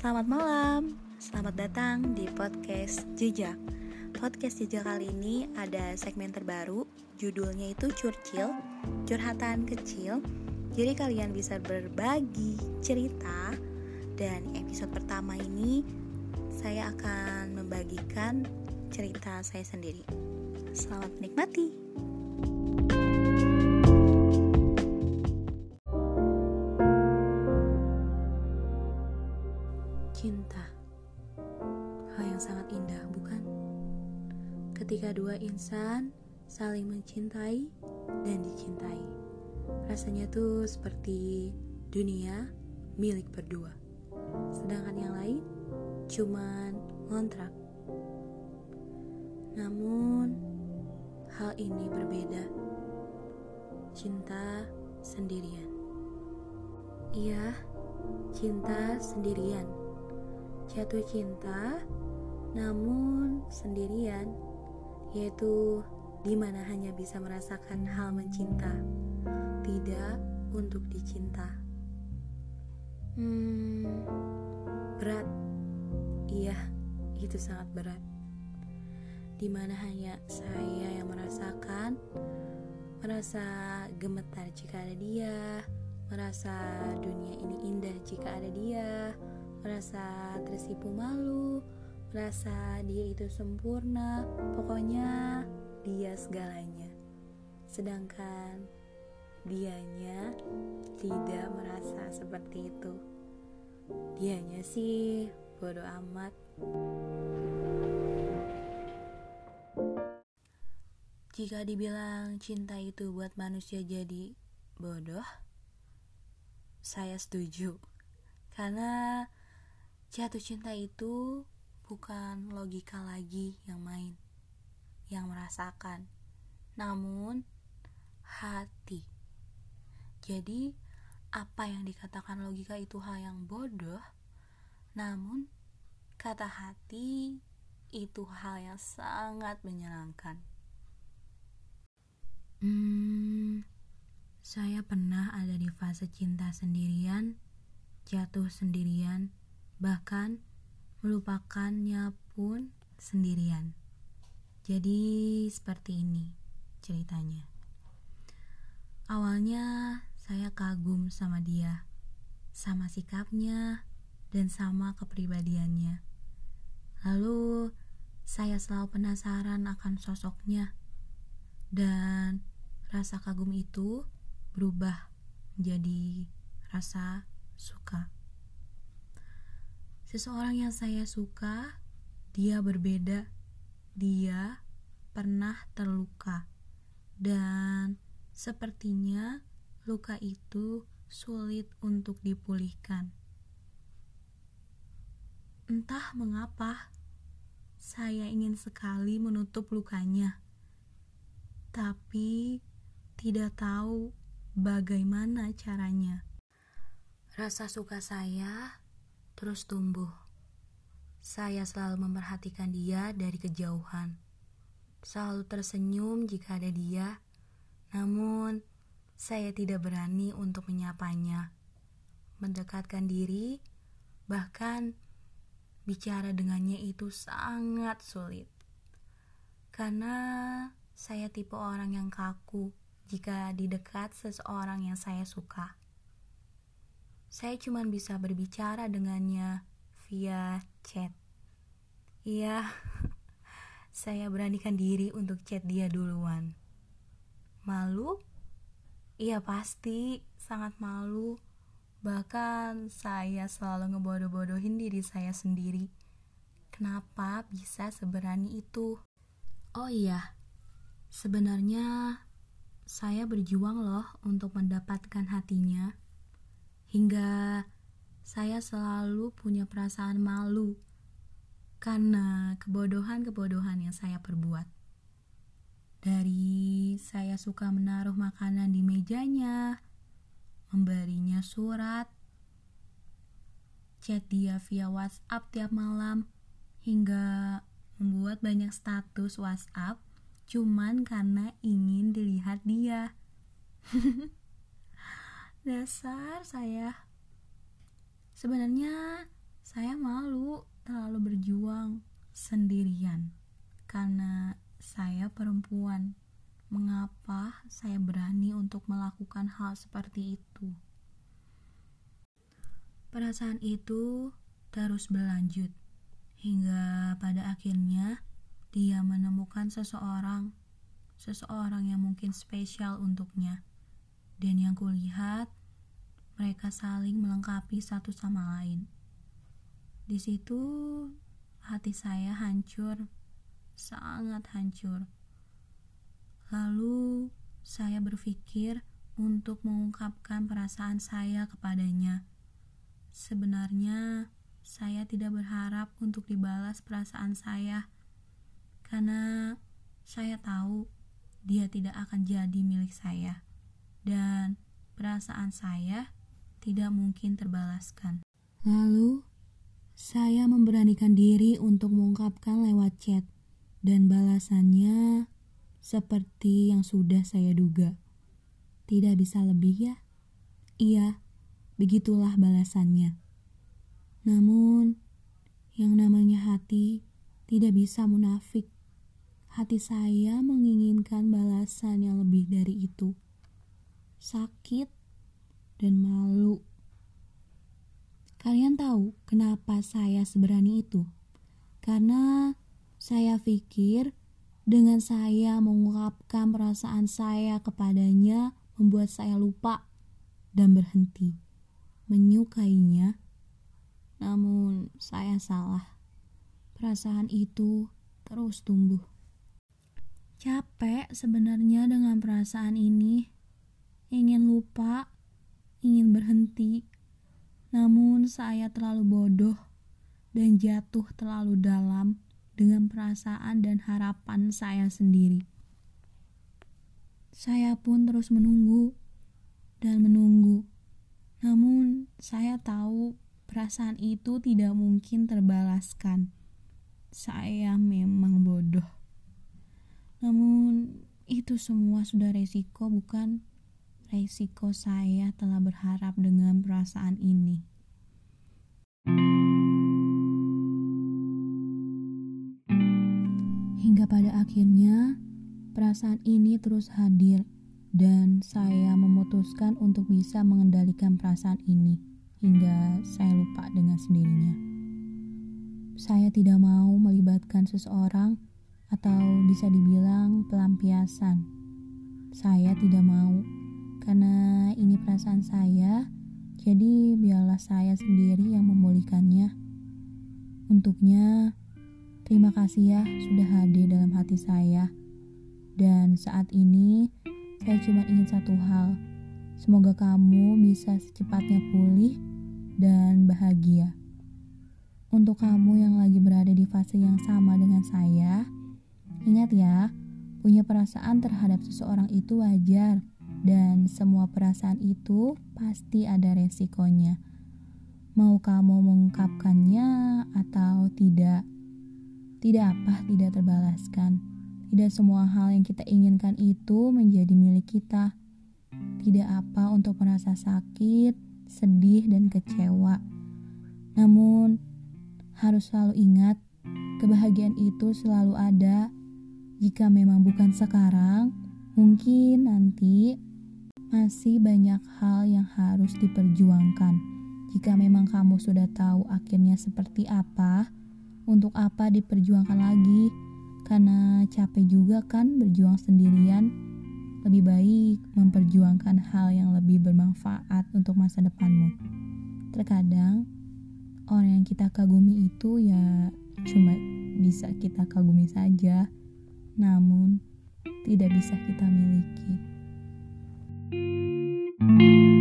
Selamat malam, selamat datang di podcast Jejak. Podcast Jejak kali ini ada segmen terbaru, judulnya itu Curcil, curhatan kecil. Jadi kalian bisa berbagi cerita dan episode pertama ini saya akan membagikan cerita saya sendiri. Selamat menikmati. Cinta. Hal yang sangat indah, bukan? Ketika dua insan saling mencintai dan dicintai. Rasanya tuh seperti dunia milik berdua. Sedangkan yang lain cuman ngontrak. Namun hal ini berbeda. Cinta sendirian. Iya, cinta sendirian jatuh cinta namun sendirian yaitu di mana hanya bisa merasakan hal mencinta tidak untuk dicinta. Hmm berat. Iya itu sangat berat. Di mana hanya saya yang merasakan merasa gemetar jika ada dia merasa dunia ini indah jika ada dia merasa tersipu malu, merasa dia itu sempurna, pokoknya dia segalanya. Sedangkan dianya tidak merasa seperti itu. Dianya sih bodoh amat. Jika dibilang cinta itu buat manusia jadi bodoh, saya setuju. Karena Jatuh cinta itu bukan logika lagi yang main, yang merasakan, namun hati. Jadi, apa yang dikatakan logika itu hal yang bodoh, namun kata hati itu hal yang sangat menyenangkan. Hmm, saya pernah ada di fase cinta sendirian, jatuh sendirian, bahkan melupakannya pun sendirian. Jadi, seperti ini ceritanya. Awalnya saya kagum sama dia, sama sikapnya, dan sama kepribadiannya. Lalu, saya selalu penasaran akan sosoknya, dan rasa kagum itu berubah menjadi rasa suka. Seseorang yang saya suka, dia berbeda. Dia pernah terluka, dan sepertinya luka itu sulit untuk dipulihkan. Entah mengapa, saya ingin sekali menutup lukanya, tapi tidak tahu bagaimana caranya. Rasa suka saya terus tumbuh. Saya selalu memperhatikan dia dari kejauhan, selalu tersenyum jika ada dia, namun saya tidak berani untuk menyapanya, mendekatkan diri, bahkan bicara dengannya itu sangat sulit. Karena saya tipe orang yang kaku jika didekat seseorang yang saya suka saya cuma bisa berbicara dengannya via chat. Iya, saya beranikan diri untuk chat dia duluan. Malu? Iya pasti, sangat malu. Bahkan saya selalu ngebodoh-bodohin diri saya sendiri. Kenapa bisa seberani itu? Oh iya, sebenarnya saya berjuang loh untuk mendapatkan hatinya hingga saya selalu punya perasaan malu karena kebodohan-kebodohan yang saya perbuat. Dari saya suka menaruh makanan di mejanya, memberinya surat, chat dia via WhatsApp tiap malam, hingga membuat banyak status WhatsApp cuman karena ingin dilihat dia. Dasar saya. Sebenarnya Saya malu terlalu berjuang sendirian karena saya perempuan. Mengapa saya berani untuk melakukan hal seperti itu? Perasaan itu terus berlanjut hingga pada akhirnya dia menemukan seseorang, seseorang yang mungkin spesial untuknya. Dan yang kulihat, mereka saling melengkapi satu sama lain. Di situ hati saya hancur, sangat hancur. Lalu saya berpikir untuk mengungkapkan perasaan saya kepadanya. Sebenarnya saya tidak berharap untuk dibalas perasaan saya karena saya tahu dia tidak akan jadi milik saya dan perasaan saya tidak mungkin terbalaskan. Lalu saya memberanikan diri untuk mengungkapkan lewat chat dan balasannya seperti yang sudah saya duga. Tidak bisa lebih ya? Iya, begitulah balasannya. Namun, yang namanya hati tidak bisa munafik. Hati saya menginginkan balasan yang lebih dari itu. Sakit dan malu. Kalian tahu kenapa saya seberani itu? Karena saya pikir dengan saya mengungkapkan perasaan saya kepadanya membuat saya lupa dan berhenti menyukainya namun saya salah. Perasaan itu terus tumbuh. Capek sebenarnya dengan perasaan ini. Ingin lupa, ingin berhenti. Namun saya terlalu bodoh dan jatuh terlalu dalam dengan perasaan dan harapan saya sendiri. Saya pun terus menunggu dan menunggu. Namun saya tahu Perasaan itu tidak mungkin terbalaskan. Saya memang bodoh. Namun, itu semua sudah resiko, bukan? Resiko saya telah berharap dengan perasaan ini. Hingga pada akhirnya, perasaan ini terus hadir, dan saya memutuskan untuk bisa mengendalikan perasaan ini hingga saya lupa dengan sendirinya. Saya tidak mau melibatkan seseorang atau bisa dibilang pelampiasan. Saya tidak mau karena ini perasaan saya, jadi biarlah saya sendiri yang memulihkannya. Untuknya, terima kasih ya sudah hadir dalam hati saya. Dan saat ini, saya cuma ingin satu hal. Semoga kamu bisa secepatnya pulih dan bahagia. Untuk kamu yang lagi berada di fase yang sama dengan saya, ingat ya, punya perasaan terhadap seseorang itu wajar dan semua perasaan itu pasti ada resikonya. Mau kamu mengungkapkannya atau tidak, tidak apa tidak terbalaskan. Tidak semua hal yang kita inginkan itu menjadi milik kita. Tidak apa untuk merasa sakit, sedih, dan kecewa. Namun, harus selalu ingat, kebahagiaan itu selalu ada. Jika memang bukan sekarang, mungkin nanti masih banyak hal yang harus diperjuangkan. Jika memang kamu sudah tahu akhirnya seperti apa, untuk apa diperjuangkan lagi? Karena capek juga kan berjuang sendirian lebih baik memperjuangkan hal yang lebih bermanfaat untuk masa depanmu. Terkadang orang yang kita kagumi itu ya cuma bisa kita kagumi saja, namun tidak bisa kita miliki. Música